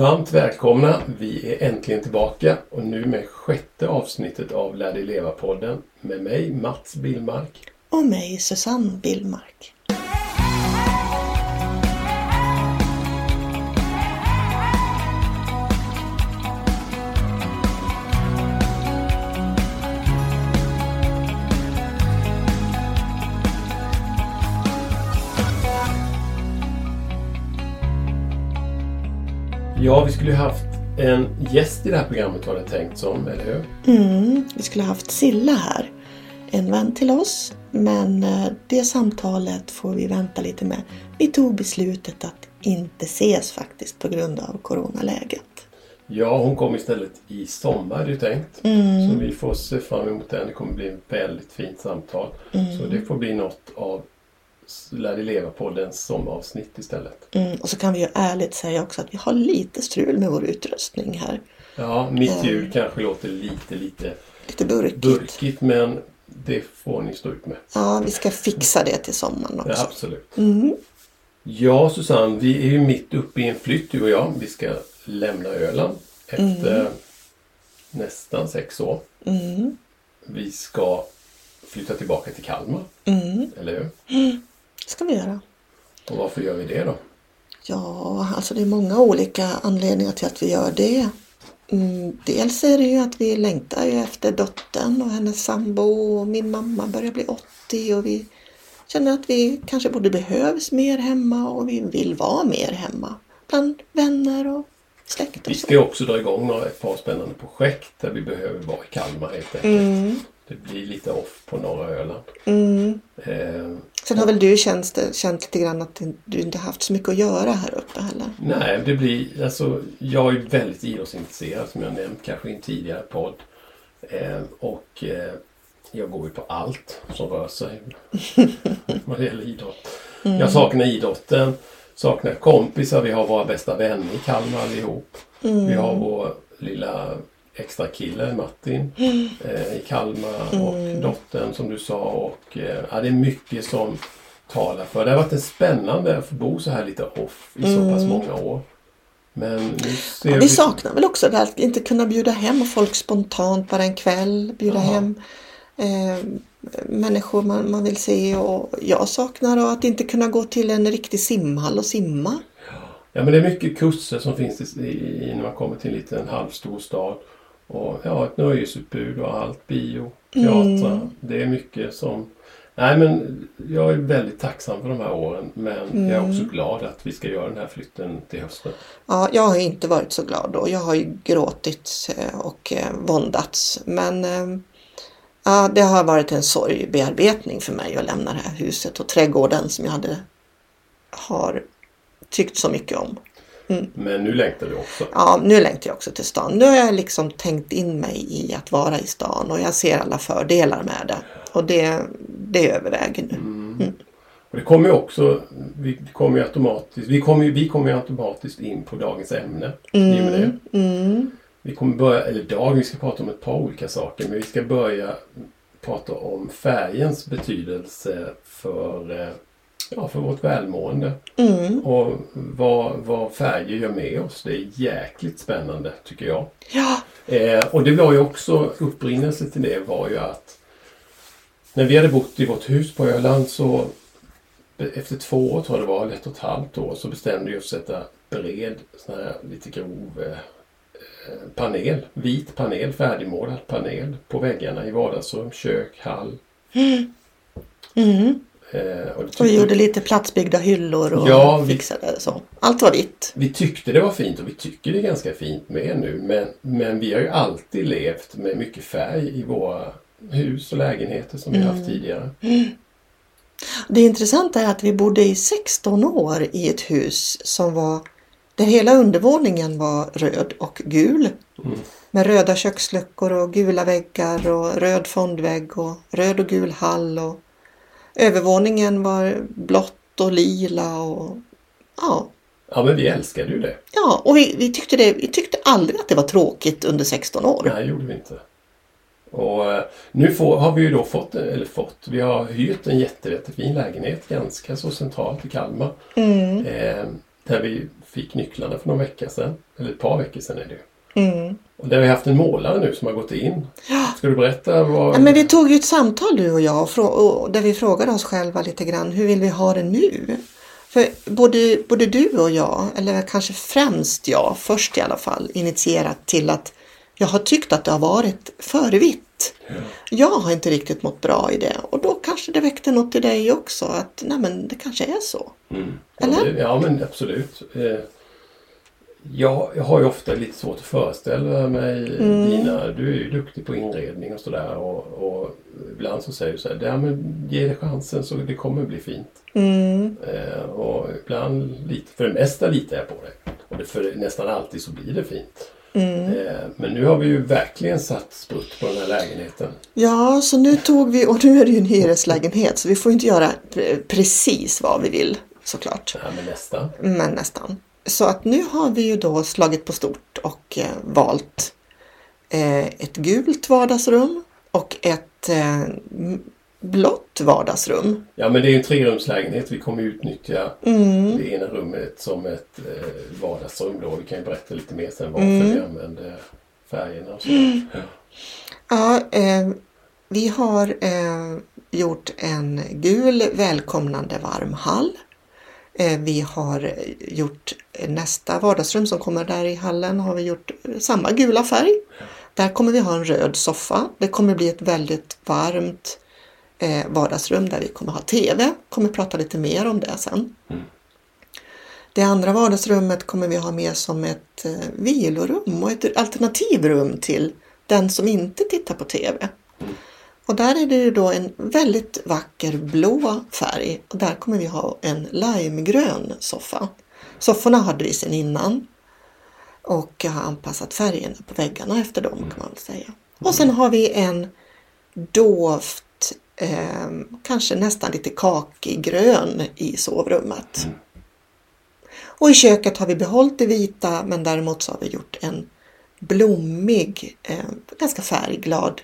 Varmt välkomna! Vi är äntligen tillbaka och nu med sjätte avsnittet av Lär dig leva-podden med mig Mats Billmark. Och mig Susanne Billmark. Ja, vi skulle ju haft en gäst i det här programmet var det tänkt som, eller hur? Mm, vi skulle haft Silla här. En vän till oss. Men eh, det samtalet får vi vänta lite med. Vi tog beslutet att inte ses faktiskt på grund av coronaläget. Ja, hon kom istället i sommar är det tänkt. Mm. Så vi får se fram emot den. Det kommer bli ett väldigt fint samtal. Mm. Så det får bli något av Lär dig leva-poddens sommaravsnitt istället. Mm, och så kan vi ju ärligt säga också att vi har lite strul med vår utrustning här. Ja, mitt Mm. ljud kanske låter lite, lite Lite burkigt. burkigt men det får ni stå ut med. Ja, vi ska fixa det till sommaren Ja, också. absolut. Mm. Ja, Susanne, vi är ju mitt uppe i en flytt du och jag. Vi ska lämna Öland efter nästan sex år. Mm. Vi ska flytta tillbaka till Kalmar, Mm. eller hur? Det ska vi göra. Och varför gör vi det då? Ja, alltså det är många olika anledningar till att vi gör det. Mm, dels är det ju att vi längtar efter dottern och hennes sambo och min mamma börjar bli 80 och vi känner att vi kanske både behövs mer hemma och vi vill vara mer hemma bland vänner och släkt Vi och ska så. ju också dra igång några, ett par spännande projekt där vi behöver vara i Kalmar helt enkelt. Mm, Det blir lite off på norra Öland. mm. Eh, Sen har väl du känt, känt lite grann att du inte haft så mycket att göra här uppe heller? Nej, det blir, alltså, jag är väldigt idrottsintresserad som jag nämnt kanske i en tidigare podd. Eh, och eh, jag går ju på allt som rör sig vad det gäller idrott. Jag saknar idrotten, saknar kompisar, vi har våra bästa vänner i Kalmar allihop. Vi har vår lilla extra kille Martin eh, i Kalmar och dottern som du sa. Och, eh, ja, det är mycket som talar för. Det har varit en spännande att få bo så här lite off i så pass många år. Men nu ser Vi saknar väl också det här att inte kunna bjuda hem folk spontant bara en kväll. Bjuda Ja. hem eh, människor man, man vill se. Och jag saknar att inte kunna gå till en riktig simhall och simma. Ja men det är mycket kurser som finns i, i, när man kommer till en liten halvstor stad. Och ja, ett nöjesutbud och allt. Bio, teatrar. Det är mycket som... Nej men jag är väldigt tacksam för de här åren. Men jag är också glad att vi ska göra den här flytten till hösten. Ja, jag har inte varit så glad då. Jag har ju gråtit eh, och eh, våndats. Men eh, ja, det har varit en sorgbearbetning för mig att lämna det här huset och trädgården som jag hade har tyckt så mycket om. Men nu längtar vi också. Ja, nu längtar jag också till stan. Nu har jag liksom tänkt in mig i att vara i stan och jag ser alla fördelar med det. Och det, det överväger nu. Och det kommer ju också, vi kommer ju automatiskt, vi kommer vi kommer automatiskt in på dagens ämne. det. Mm. Vi kommer börja, eller dag, vi ska prata om ett par olika saker. Men vi ska börja prata om färgens betydelse för, ja, för vårt välmående. Mm. Och vad, vad färger gör med oss. Det är jäkligt spännande tycker jag. Ja, Eh, och det var ju också, upprinnelsen till det var ju att när vi hade bott i vårt hus på Öland så efter två år tror jag det var, eller ett och ett halvt år, så bestämde vi oss att sätta bred, sån här lite grov eh, eh, panel, vit panel, färdigmålad panel på väggarna i vardagsrum, kök, hall. mm. Eh, och det och vi gjorde lite platsbyggda hyllor och Ja, vi- fixade så. Allt var vitt. Vi tyckte det var fint och vi tycker det är ganska fint med nu. Men, men vi har ju alltid levt med mycket färg i våra hus och lägenheter som vi Mm. haft tidigare. Det intressanta är att vi bodde i 16 år i ett hus som var där hela undervåningen var röd och gul. Mm. Med röda köksluckor och gula väggar och röd fondvägg och röd och gul hall. Och övervåningen var blått och lila och ja. Ja men vi älskade ju det. Ja, och vi, vi, tyckte det, vi tyckte aldrig att det var tråkigt under 16 år. Nej, det gjorde vi inte. Och eh, nu får, har vi ju då fått, eller fått, vi har hyrt en jätte, jättefin lägenhet ganska så centralt i Kalmar. Mm. Eh, där vi fick nycklarna för någon vecka sedan. Eller ett par veckor sedan är det ju. Mm. Och där har vi haft en målare nu som har gått in. Ska du berätta vad... Ja, men vi tog ju ett samtal du och jag och där vi frågade oss själva lite grann hur vill vi ha det nu? För både, både du och jag, eller kanske främst jag, först i alla fall, initierat till att jag har tyckt att det har varit för vitt. Jag har inte riktigt mått bra i det och då kanske det väckte något i dig också att nej men det kanske är så. Mm. Ja, Eller? det, ja men absolut. Eh, jag, jag har ju ofta lite svårt att föreställa mig Mm. dina... Du är ju duktig på inredning och sådär och, och ibland så säger du så här, ja men ge det chansen så det kommer bli fint. Mm. Eh, och ibland, lite, för det mesta litar jag på dig. Och det, för nästan alltid så blir det fint. Mm. Eh, men nu har vi ju verkligen satt sprutt på den här lägenheten. Ja, så nu tog vi, och nu är det ju en hyreslägenhet så vi får inte göra pre- precis vad vi vill såklart. Ja, men nästan. Men nästan. Så att nu har vi ju då slagit på stort och eh, valt eh, ett gult vardagsrum och ett eh, blått vardagsrum. Ja men det är en trerumslägenhet. Vi kommer utnyttja Mm. det ena rummet som ett eh, vardagsrum då. Vi kan ju berätta lite mer sen varför Mm. vi använder färgerna och sådär. Ja. Ja, eh, vi har eh, gjort en gul välkomnande varm hall. Eh, vi har gjort nästa vardagsrum som kommer där i hallen har vi gjort samma gula färg. Där kommer vi ha en röd soffa. Det kommer bli ett väldigt varmt eh, vardagsrum där vi kommer ha TV. Kommer prata lite mer om det sen. Mm. Det andra vardagsrummet kommer vi ha med som ett eh, vilorum och ett alternativrum till den som inte tittar på TV. Och där är det ju då en väldigt vacker blå färg och där kommer vi ha en limegrön soffa. Sofforna hade vi sedan innan och jag har anpassat färgerna på väggarna efter dem kan man säga. Och sen har vi en dovt, eh, kanske nästan lite kakig grön i sovrummet. Och i köket har vi behållit det vita men däremot så har vi gjort en blommig, eh, ganska färgglad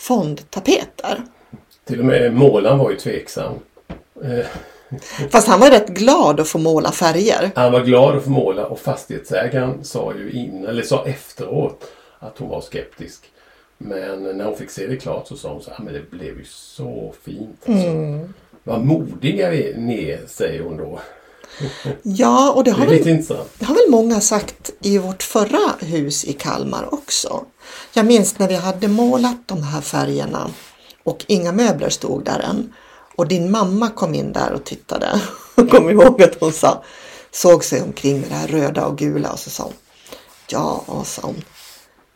fondtapet där. Till och med målaren var ju tveksam. Eh, Fast han var rätt glad att få måla färger. han var glad att få måla och fastighetsägaren sa ju in, eller sa efteråt att hon var skeptisk. Men när hon fick se det klart så sa hon så här, "Ah, men det blev ju så fint. Alltså. Mm. Vad modiga vi ni är, säger hon då. Ja, och det Det har, lite väl, det har väl många sagt i vårt förra hus i Kalmar också. Jag minns när vi hade målat de här färgerna och inga möbler stod där än. Och din mamma kom in där och tittade. Och kom ihåg att hon sa, såg sig omkring med det här röda och gula och så sa hon Ja, sa hon.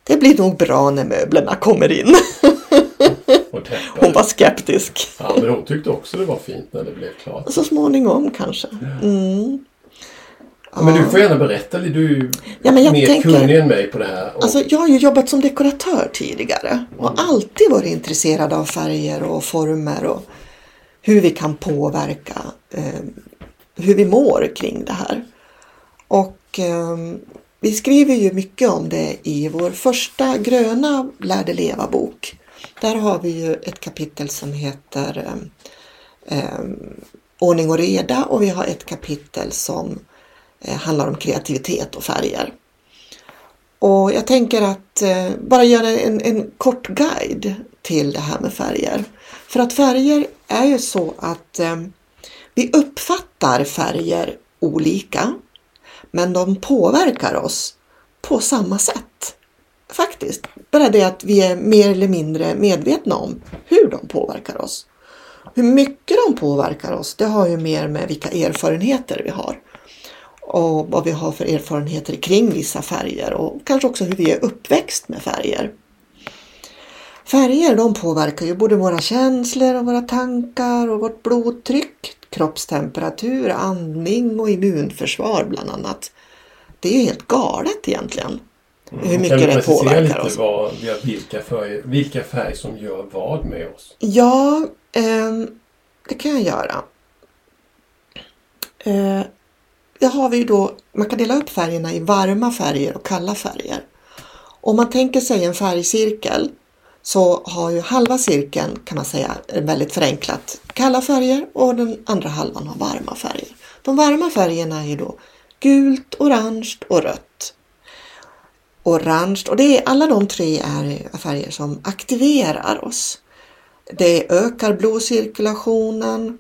Det blir nog bra när möblerna kommer in. Och. Hon var skeptisk. Ja, men hon tyckte också det var fint när det blev klart. Så småningom kanske. Mm. Ja, men du får gärna berätta lite. Du är Ja, men jag mer tänker- kunnig än mig på det här. Och, Alltså, jag har ju jobbat som dekoratör tidigare och alltid varit intresserad av färger och former och hur vi kan påverka eh, hur vi mår kring det här. Och eh, vi skriver ju mycket om det i vår första gröna Lärde leva-bok. Där har vi ju ett kapitel som heter eh, eh, Ordning och reda och vi har ett kapitel som eh, handlar om kreativitet och färger. Och jag tänker att eh, bara göra en, en kort guide till det här med färger. För att färger är ju så att eh, vi uppfattar färger olika men de påverkar oss på samma sätt. Faktiskt. Bara det att vi är mer eller mindre medvetna om hur de påverkar oss. Hur mycket de påverkar oss, det har ju mer med vilka erfarenheter vi har och vad vi har för erfarenheter kring vissa färger och kanske också hur vi är uppväxt med färger. Färger de påverkar ju både våra känslor och våra tankar och vårt blodtryck, kroppstemperatur, andning och immunförsvar bland annat. Det är ju helt galet egentligen hur kan mycket det påverkar lite oss. Vad, vilka, färger, vilka färger som gör vad med oss? Ja, ehm, det kan jag göra. Eh, det har vi ju då, man kan dela upp färgerna i varma färger och kalla färger. Om man tänker sig en färgcirkel så har ju halva cirkeln kan man säga väldigt förenklat kalla färger och den andra halvan har varma färger. De varma färgerna är ju då gult, orange och rött. Orange, och det är, alla de tre är färger som aktiverar oss. Det ökar blodcirkulationen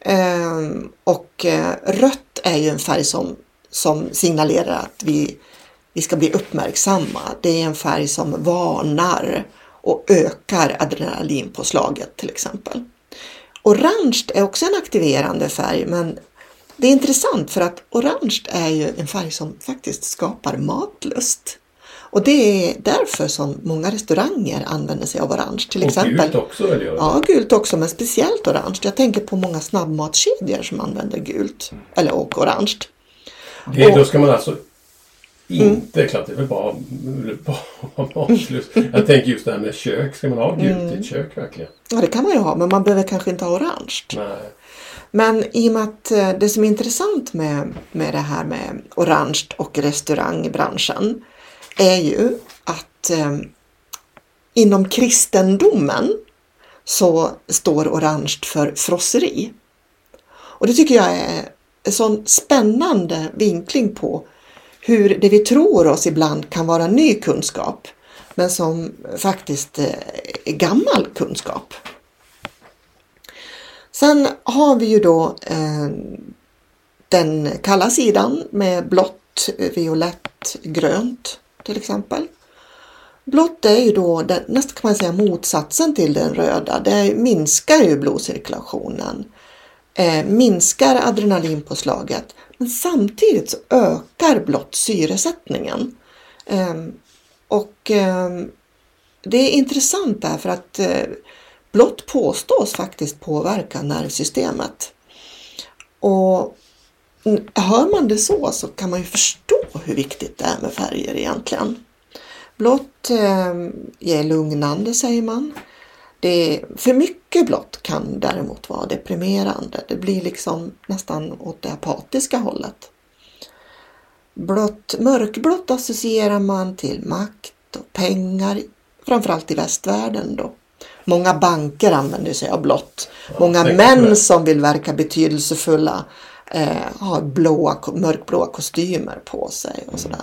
Ehm, och eh, rött är ju en färg som, som signalerar att vi, vi ska bli uppmärksamma. Det är en färg som varnar och ökar adrenalinpåslaget till exempel. Orange är också en aktiverande färg men det är intressant för att orange är ju en färg som faktiskt skapar matlust. Och det är därför som många restauranger använder sig av orange. Till och exempel. gult också väl? Ja, gult också, men speciellt orange. Jag tänker på många snabbmatskedjor som använder gult eller och orange. Det, Och- då ska man alltså inte, klart det är väl bara, bara matlust. Jag tänker just det här med kök. Ska man ha gult Mm. i ett kök verkligen? Ja, det kan man ju ha, men man behöver kanske inte ha orange. Nej. Men i och med att eh, det som är intressant med, med det här med orange och restaurangbranschen är ju att eh, inom kristendomen så står orange för frosseri. Och det tycker jag är en sån spännande vinkling på hur det vi tror oss ibland kan vara ny kunskap men som faktiskt är gammal kunskap. Sen har vi ju då eh, den kalla sidan med blått, eh, violett, grönt till exempel. Blått är ju då den, nästan kan man säga motsatsen till den röda. Det minskar ju blodcirkulationen, eh, minskar adrenalinpåslaget men samtidigt så ökar blått syresättningen. Eh, och eh, det är intressant därför att eh, blått påstås faktiskt påverka nervsystemet. Och hör man det så så kan man ju förstå hur viktigt det är med färger egentligen. Blått eh, är lugnande säger man. Det är, för mycket blått kan däremot vara deprimerande. Det blir liksom nästan åt det apatiska hållet. Blått, mörkblått associerar man till makt och pengar, framförallt i västvärlden då. Många banker använder sig av blått. Många män som vill verka betydelsefulla eh, har blåa, mörkblåa kostymer på sig och sådär.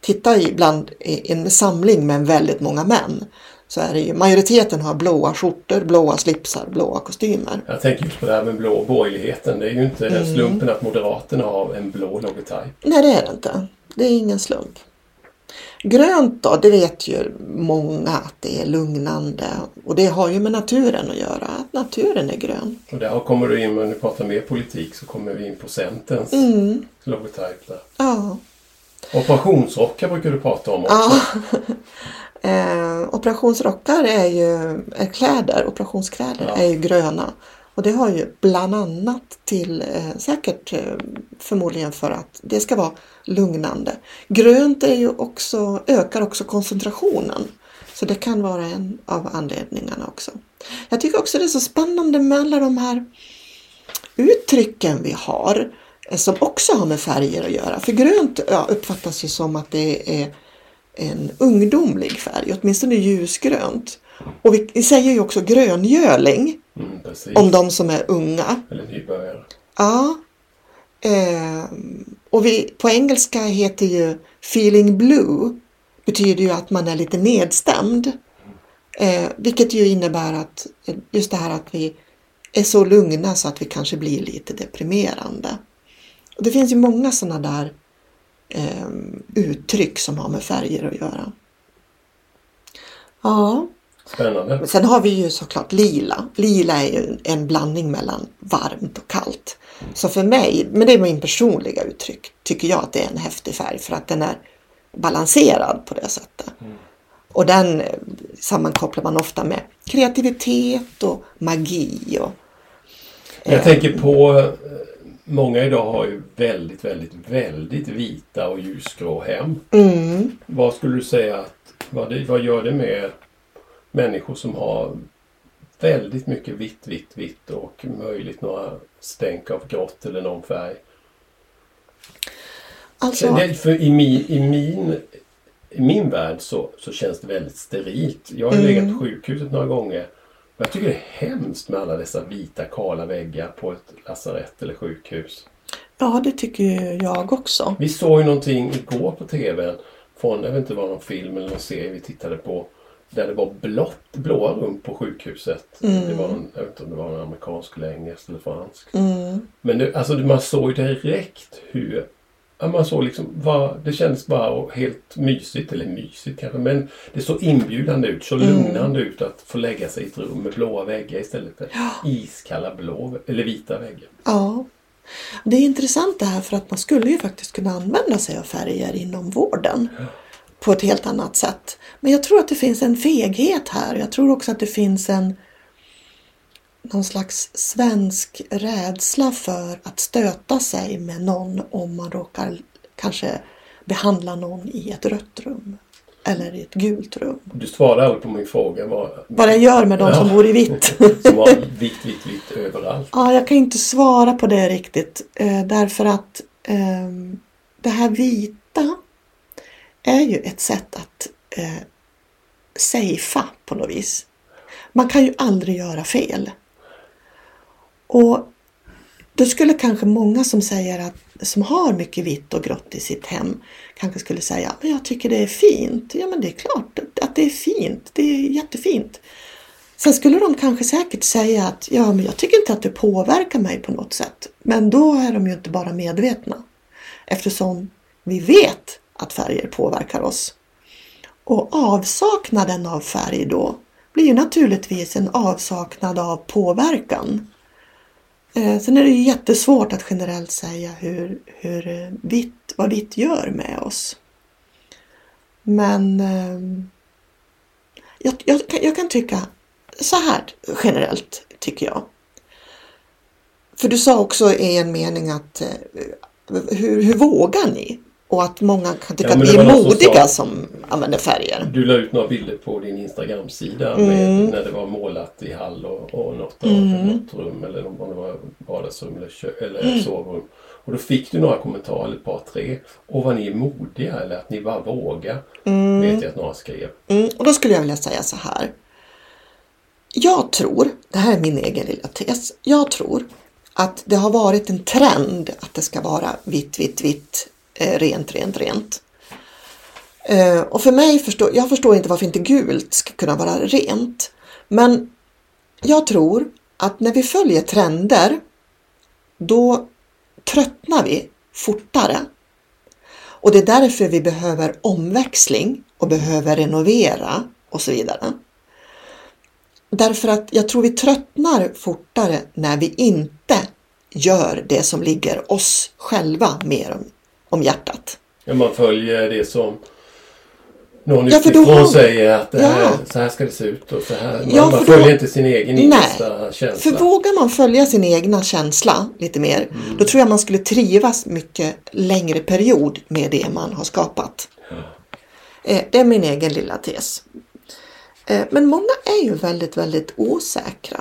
Titta ibland i en samling med väldigt många män så är det ju majoriteten har blåa skjortor, blåa slipsar, blåa kostymer. Jag tänker just på det här med blå borgerligheten. Det är ju inte Mm. slumpen att Moderaterna har en blå logotyp. Nej, det är det inte. Det är ingen slump. Grönt då, det vet ju många att det är lugnande och det har ju med naturen att göra, att naturen är grön. Och där kommer du in, när vi pratar mer politik, så kommer vi in på Centerns Mm, logotyp där. ja. Operationsrockar brukar du prata om också. ja. eh, operationsrockar är ju är kläder, operationskläder Ja. är ju gröna. Och det har ju bland annat till, eh, säkert eh, förmodligen för att det ska vara lugnande. Grönt är ju också, ökar också koncentrationen. Så det kan vara en av anledningarna också. Jag tycker också det är så spännande med alla de här uttrycken vi har eh, som också har med färger att göra. För grönt ja, uppfattas ju som att det är en ungdomlig färg, åtminstone ljusgrönt. Och vi, vi säger ju också gröngöling Mm, om de som är unga. Eller nybörjare. Ja. Ehm, och vi, på engelska heter ju feeling blue betyder ju att man är lite nedstämd. Eh, vilket ju innebär att eh, just det här att vi är så lugna så att vi kanske blir lite deprimerande. Och det finns ju många sådana där ehm, uttryck som har med färger att göra. Ja, Spännande. sen har vi ju såklart lila. Lila är ju en blandning mellan varmt och kallt. Så för mig, men det är min personliga uttryck, tycker jag att det är en häftig färg för att den är balanserad på det sättet. Och den eh, sammankopplar man ofta med kreativitet och magi. Och, Jag tänker på eh, Många idag har ju väldigt, väldigt, väldigt vita och ljusgrå hem. mm, Vad skulle du säga att vad, det, vad gör det med människor som har väldigt mycket vitt, vitt, vitt och möjligt några stänk av grått eller någon färg? alltså, Det, för i, min, i, min, I min värld så, så känns det väldigt sterilt. Jag har Mm. legat på sjukhuset några gånger. Och jag tycker det är hemskt med alla dessa vita kala väggar på ett lasarett eller sjukhus. Ja, det tycker jag också. Vi såg ju någonting igår på TVn från, jag vet inte vad någon film eller någon serie vi tittade på. Där det var blått, blåa rum på sjukhuset. Det var en, jag vet inte om det var en amerikansk eller engelsk eller fransk. Mm. Men det, alltså man såg direkt hur ja, man såg liksom vad, det kändes bara helt mysigt, eller mysigt kanske, men det såg inbjudande ut, så lugnande ut att få lägga sig i ett rum med blåa väggar istället för iskalla blå eller vita väggar. Ja. Det är intressant det här för att man skulle ju faktiskt kunna använda sig av färger inom vården på ett helt annat sätt. Men jag tror att det finns en feghet här. Jag tror också att det finns en någon slags svensk rädsla för att stöta sig med någon om man råkar kanske behandla någon i ett rött rum eller i ett gult rum. Du svarade aldrig på min fråga vad, Vad jag gör med de som bor i vitt. som var vitt, vitt, vitt överallt. Ja, jag kan inte svara på det riktigt eh, därför att eh, det här vita är ju ett sätt att eh, safea på något vis. Man kan ju aldrig göra fel. Och då skulle kanske många som säger att som har mycket vitt och grått i sitt hem kanske skulle säga men jag tycker det är fint. Ja men det är klart att det är fint. Det är jättefint. Sen skulle de kanske säkert säga att ja, men jag tycker inte att det påverkar mig på något sätt. Men då är de ju inte bara medvetna. Eftersom vi vet att färger påverkar oss. Och avsaknaden av färg då blir ju naturligtvis en avsaknad av påverkan. Eh, sen är det ju jättesvårt att generellt säga hur, hur eh, vitt, vad vitt gör med oss. Men eh, jag, jag, kan, jag kan tycka så här generellt tycker jag. För du sa också i en mening att hur, hur vågar ni? Och att många kan tycka Ja, att vi är som modiga sa- som använder färger. Du la ut några bilder på din Instagram-sida Mm. när det var målat i hall och, och något, av något rum eller om det var vardagsrum eller, kö, eller Mm. sovrum. Och då fick du några kommentarer, ett par tre. Och vad ni är modiga eller att ni bara vågar. Vet jag att några skrev. Mm, och då skulle jag vilja säga så här. Jag tror, det här är min egen lilla tes, jag tror att det har varit en trend att det ska vara vitt, vitt, vitt, Eh, rent, rent, rent. Eh, och för mig förstår, jag förstår inte varför inte gult ska kunna vara rent. Men jag tror att när vi följer trender, då tröttnar vi fortare. Och det är därför vi behöver omväxling och behöver renovera och så vidare. Därför att jag tror vi tröttnar fortare när vi inte gör det som ligger oss själva mer om, hjärtat. Ja, man följer det som någon Ja, utifrån har- säger att det här, Ja. så här ska det se ut och så här. Man, Ja, man för då- följer inte sin egen Nej. innersta känsla. För vågar man följa sin egna känsla lite mer, då tror jag man skulle trivas mycket längre period med det man har skapat. Eh, Det är min egen lilla tes. Eh, Men många är ju väldigt, väldigt osäkra.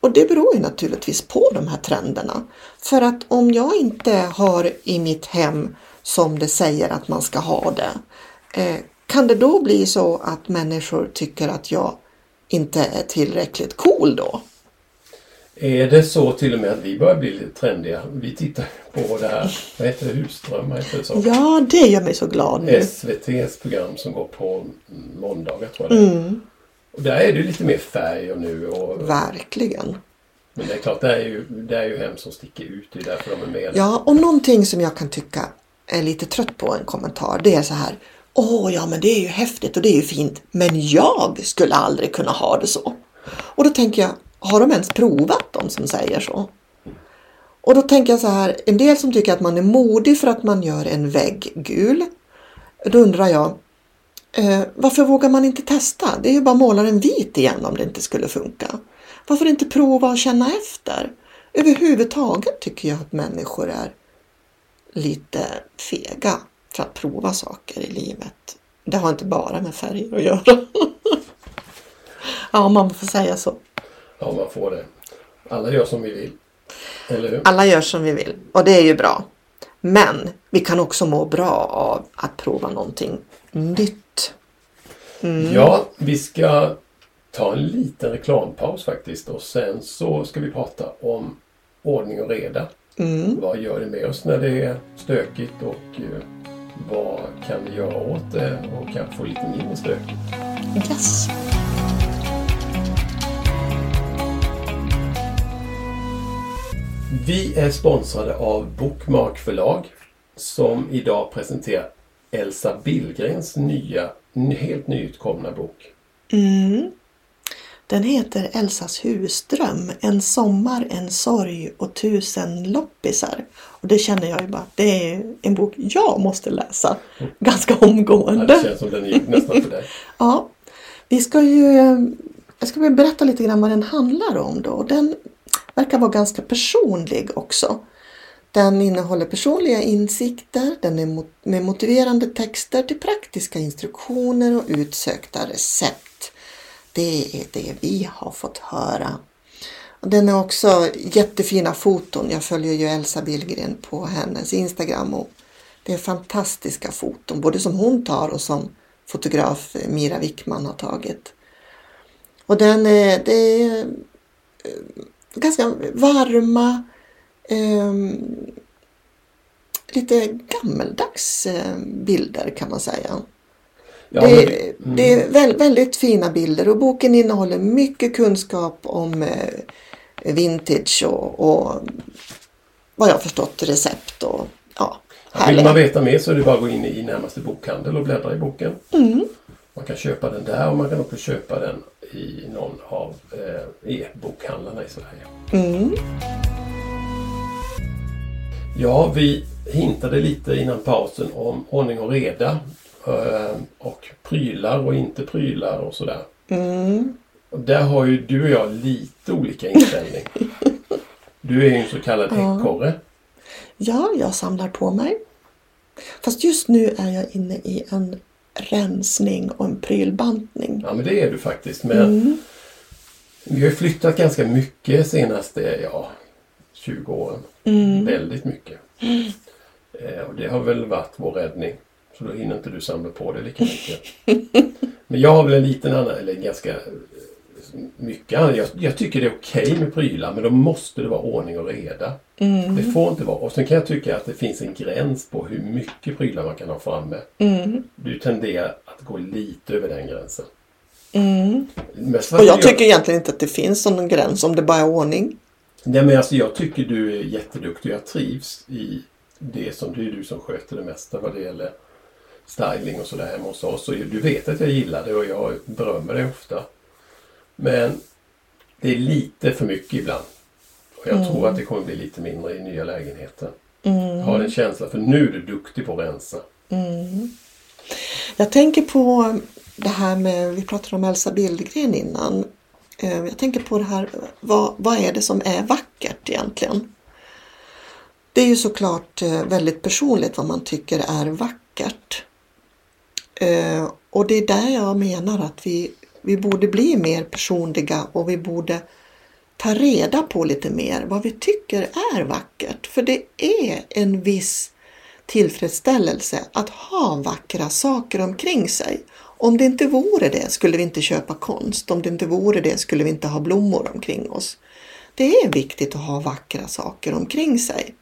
Och det beror ju naturligtvis på de här trenderna. För att om jag inte har i mitt hem som det säger att man ska ha det, eh, kan det då bli så att människor tycker att jag inte är tillräckligt cool då? Är det så till och med att vi börjar bli lite trendiga? Vi tittar på det här, vad heter det, Husdrömmar, heter det så? Ja, det gör mig så glad nu. SVTs program som går på måndagar tror jag. Mm, Och där är det lite mer färg och nu och verkligen. Men det är klart, det är ju, det är ju hem som sticker ut. Det är därför de är med. Ja, och någonting som jag kan tycka är lite trött på en kommentar, det är så här. Åh, ja, men det är ju häftigt och det är ju fint, men jag skulle aldrig kunna ha det så. Och då tänker jag, har de ens provat de som säger så? Och då tänker jag så här, en del som tycker att man är modig för att man gör en vägg gul. Då undrar jag, eh, varför vågar man inte testa? Det är ju bara att måla den vit igen om det inte skulle funka. Varför inte prova och känna efter? Överhuvudtaget tycker jag att människor är lite fega för att prova saker i livet. Det har inte bara med färger att göra. ja, man får säga så. Ja, man får det. Alla gör som vi vill. Eller hur? Alla gör som vi vill och det är ju bra. Men vi kan också må bra av att prova någonting nytt. Mm. Ja, vi ska ta en liten reklampaus faktiskt och sen så ska vi prata om ordning och reda Mm. Vad gör det med oss när det är stökigt och eh, vad kan vi göra åt det och kan få lite mindre stökigt? Yes. Vi är sponsrade av Bookmark förlag som idag presenterar Elsa Billgrens nya, ny- helt nyutkomna bok. Mm. Den heter Elsas husdröm. En sommar, en sorg och tusen loppisar. Och det känner jag ju bara, det är en bok jag måste läsa ganska Ja, omgående. det känns som den gick nästan för dig. Ja, vi ska ju, jag ska väl berätta lite grann vad den handlar om då. Den verkar vara ganska personlig också. Den innehåller personliga insikter, den är mot- med motiverande texter till praktiska instruktioner och utsökta recept. Det är det vi har fått höra. Och Den är också jättefina foton. Jag följer ju Elsa Billgren på hennes Instagram och det är fantastiska foton, både som hon tar och som fotograf Mira Wickman har tagit. Och den är, det är eh, ganska varma, eh, lite gammeldags eh, bilder kan man säga. Ja, det, mm. det är väl, väldigt fina bilder och boken innehåller mycket kunskap om eh, vintage och, och vad jag förstått recept och ja, Vill härliga. man veta mer så är det bara att gå in i närmaste bokhandel och bläddra i boken. Mm. Man kan köpa den där och man kan också köpa den i någon av eh, e-bokhandlarna i Sverige. Mm. Ja, vi hintade lite innan pausen om ordning och reda och prylar och inte prylar och sådär. Mm. Och där har ju du och jag lite olika inställning. Du är ju en så kallad ekorre. Ja, jag samlar på mig. Fast just nu är jag inne i en rensning och en prylbantning. Ja, men det är du faktiskt. Men Mm. vi har flyttat ganska mycket senaste ja, 20 åren. Mm. Väldigt mycket. Eh, och det har väl varit vår räddning. Så då hinner inte du samla på dig lika mycket. Men jag har väl en liten annan, eller ganska eh, mycket annan. Jag, jag tycker det är okej med prylar men då måste det vara ordning och reda. Mm. Det får inte vara. Och sen kan jag tycka att det finns en gräns på hur mycket prylar man kan ha framme. Mm. Du tenderar att gå lite över den gränsen. Mm. Och jag tycker egentligen inte att det finns någon gräns om det bara är ordning. Nej, men alltså, jag tycker du är jätteduktig. Jag trivs i det som det är du som sköter det mesta vad det gäller styling och sådär hemma hos oss. Och du vet att jag gillar det och jag berömmer det ofta. Men det är lite för mycket ibland. Och jag tror att det kommer bli lite mindre i nya lägenheten. Jag har en känsla för nu är du duktig på att rensa. Mm. Jag tänker på det här med, vi pratade om Elsa Billgren innan. Eh, Jag tänker på det här, vad, vad är det som är vackert egentligen? Det är ju såklart eh, väldigt personligt vad man tycker är vackert. Eh, Och det är där jag menar att vi, vi borde bli mer personliga och vi borde ta reda på lite mer vad vi tycker är vackert. För det är en viss tillfredsställelse att ha vackra saker omkring sig. Om det inte vore det skulle vi inte köpa konst. Om det inte vore det skulle vi inte ha blommor omkring oss. Det är viktigt att ha vackra saker omkring sig.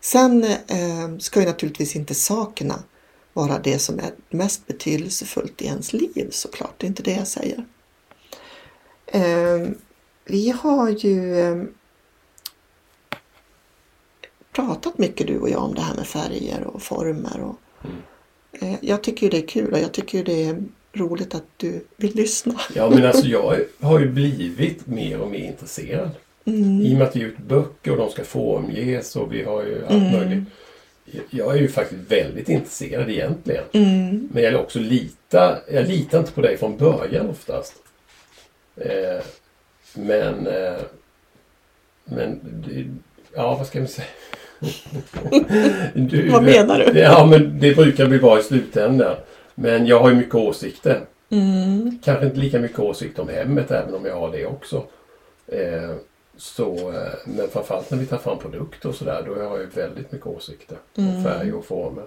Sen eh, ska ju naturligtvis inte sakerna vara det som är mest betydelsefullt i ens liv såklart. Det är inte det jag säger. Eh, vi har ju eh, pratat mycket du och jag om det här med färger och former. Och, eh, jag tycker det är kul och jag tycker det är roligt att du vill lyssna. Ja men alltså jag har ju blivit mer och mer intresserad. Mm. I och med att vi ger ut böcker och de ska formges och vi har ju allt Mm. möjligt. Jag är ju faktiskt väldigt intresserad egentligen. Mm. Men jag också lita, jag litar inte på dig från början oftast. Eh, men, eh, men, ja vad ska man säga? Du, Vad menar du? Ja men det brukar bli bra i slutändan. Men jag har ju mycket åsikter. Mm. Kanske inte lika mycket åsikter om hemmet även om jag har det också. Eh, så, eh, men framförallt när vi tar fram produkter och sådär då har jag ju väldigt mycket åsikter Mm. om färg och former.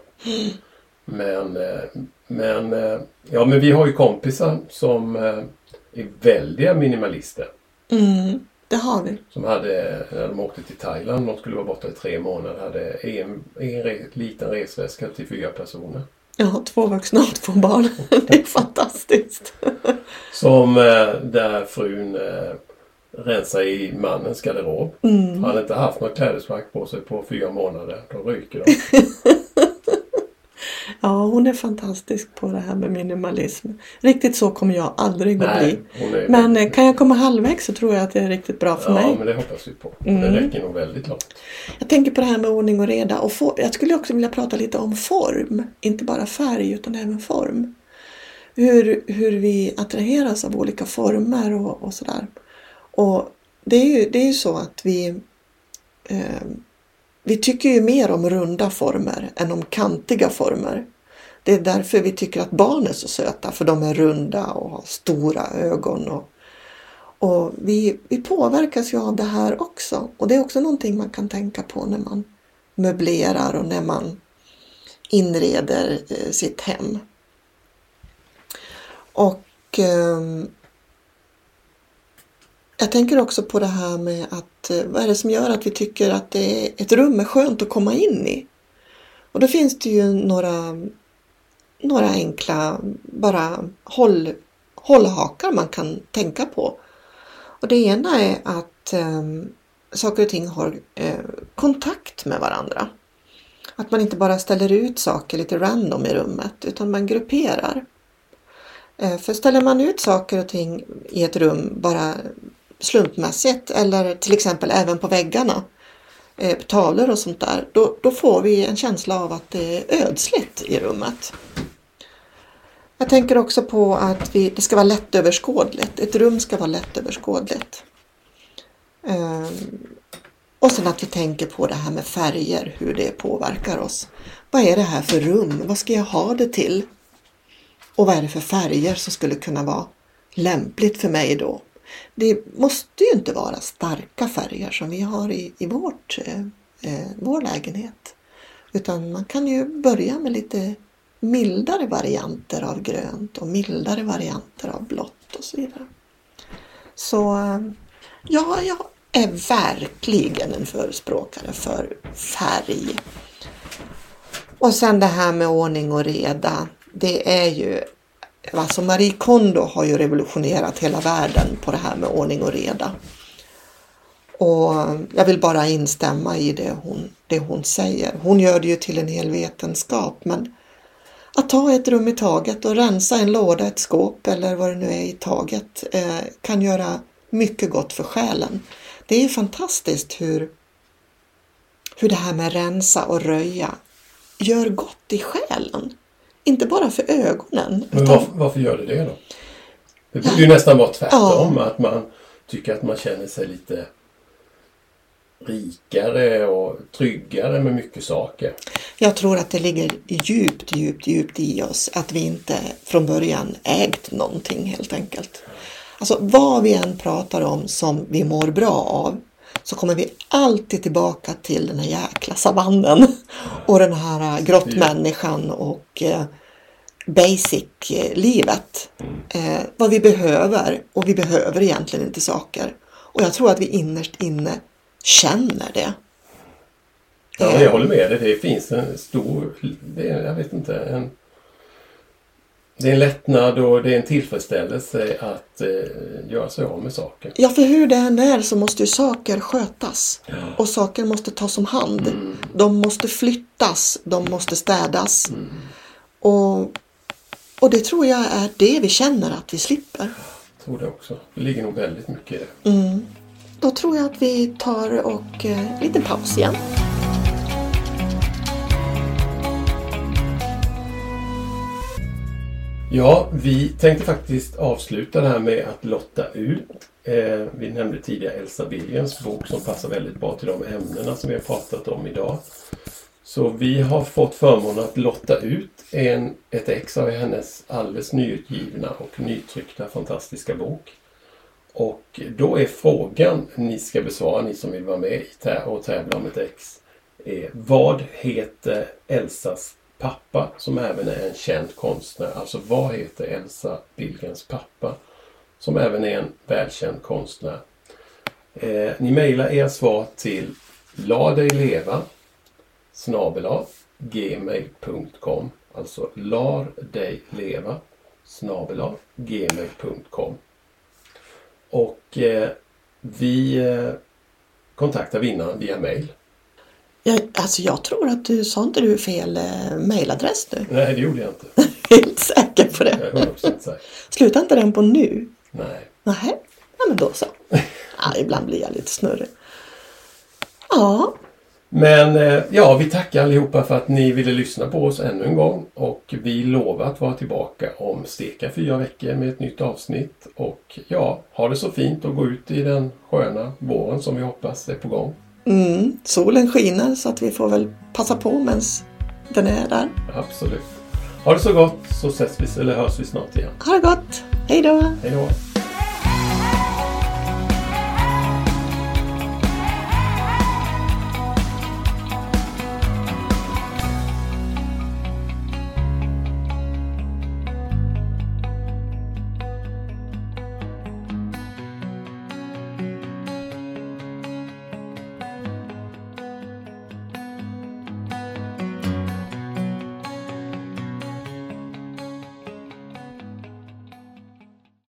Men, eh, men, eh, ja, men vi har ju kompisar som är väldiga minimalister. Mm. det har vi. Som hade, när de åkte till Thailand, de skulle vara borta i tre månader, hade en, en re, liten resväska till fyra personer. Ja, två vuxna och två barn. Det är fantastiskt. Som där frun rensar i mannens garderob. Mm. Han hade inte haft något klädesplagg på sig på fyra månader. Då ryker de. Ja, hon är fantastisk på det här med minimalism. Riktigt så kommer jag aldrig att bli. Men eh, kan jag komma halvvägs så tror jag att det är riktigt bra för Ja, mig. men det hoppas vi på. Mm. Det räcker nog väldigt långt. Jag tänker på det här med ordning och reda. Och for, jag skulle också vilja prata lite om form. Inte bara färg utan även form. Hur, hur vi attraheras av olika former och, och sådär. Och det är ju det är ju så att vi eh, vi tycker ju mer om runda former än om kantiga former. Det är därför vi tycker att barn är så söta, för de är runda och har stora ögon. Och, och vi, vi påverkas ju av det här också. Och det är också någonting man kan tänka på när man möblerar och när man inreder eh, sitt hem. Och ehm, jag tänker också på det här med att eh, vad är det som gör att vi tycker att det är, ett rum är skönt att komma in i? Och då finns det ju några, några enkla bara håll, hållhakar man kan tänka på. Och det ena är att eh, saker och ting har eh, kontakt med varandra. Att man inte bara ställer ut saker lite random i rummet utan man grupperar. Eh, för ställer man ut saker och ting i ett rum bara slumpmässigt eller till exempel även på väggarna, eh, tavlor och sånt där, då, då får vi en känsla av att det är ödsligt i rummet. Jag tänker också på att vi, det ska vara lättöverskådligt. Ett rum ska vara lättöverskådligt. Eh, och sen att vi tänker på det här med färger, hur det påverkar oss. Vad är det här för rum? Vad ska jag ha det till? Och vad är det för färger som skulle kunna vara lämpligt för mig då? Det måste ju inte vara starka färger som vi har i, i vårt, eh, eh, vår lägenhet. Utan man kan ju börja med lite mildare varianter av grönt och mildare varianter av blått och så vidare. Så eh, ja, jag är verkligen en förespråkare för färg. Och sen det här med ordning och reda. Det är ju Alltså Marie Kondo har ju revolutionerat hela världen på det här med ordning och reda. Och jag vill bara instämma i det hon, det hon säger. Hon gör det ju till en hel vetenskap men att ta ett rum i taget och rensa en låda, ett skåp eller vad det nu är i taget eh, kan göra mycket gott för själen. Det är ju fantastiskt hur, hur det här med rensa och röja gör gott i själen. Inte bara för ögonen. Men utan- varför, varför gör det det då? Det borde ju nästan vara tvärtom. Att man tycker att man känner sig lite rikare och tryggare med mycket saker. Jag tror att det ligger djupt, djupt, djupt i oss att vi inte från början ägt någonting helt enkelt. Alltså vad vi än pratar om som vi mår bra av så kommer vi alltid tillbaka till den här jäkla savannen och den här äh, grottmänniskan och eh, basic-livet. Eh, vad vi behöver och vi behöver egentligen inte saker. Och jag tror att vi innerst inne känner det. Ja, Eh, jag håller med dig. Det finns en stor... Jag vet inte. En, det är en lättnad och det är en tillfredsställelse att eh, göra sig av med saker. Ja, för hur det än är så måste ju saker skötas. Och saker måste tas om hand. De måste flyttas, de måste städas. Och, och det tror jag är det vi känner att vi slipper. Jag tror det också. Det ligger nog väldigt mycket i det. Mm. Då tror jag att vi tar och eh, lite paus igen. Ja, vi tänkte faktiskt avsluta det här med att lotta ut. Eh, vi nämnde tidigare Elsa Billgrens bok som passar väldigt bra till de ämnena som vi har pratat om idag. Så vi har fått förmånen att lotta ut en, ett ex av hennes alldeles nyutgivna och nytryckta fantastiska bok. Och då är frågan ni ska besvara, ni som vill vara med och tävla om ett ex. Är, vad heter Elsas pappa som även är en känd konstnär? Alltså vad heter Elsa Billgrens pappa som även är en välkänd konstnär? Eh, ni mejlar era svar till lardejleva snabela gmail.com Alltså lardejleva snabela gmail.com Och eh, vi eh, kontaktar vinnaren via mail. Jag, alltså jag tror att du sa inte du fel eh, mailadress nu. Nej, det gjorde jag inte. Helt säker på Jag är det. 100% säker. Slutar inte den på nu? Nej. Nej, ja, men då så. Ja, ibland blir jag lite snurrig. Ja, Men eh, ja, vi tackar allihopa för att ni ville lyssna på oss ännu en gång. Och vi lovar att vara tillbaka om steka fyra veckor med ett nytt avsnitt. Och ja, ha det så fint och gå ut i den sköna våren som vi hoppas är på gång. Mm, solen skiner så att vi får väl passa på medan den är där. Absolut. Ha det så gott så ses vi, eller hörs vi snart igen. Ha det gott! Hej då! Hej då!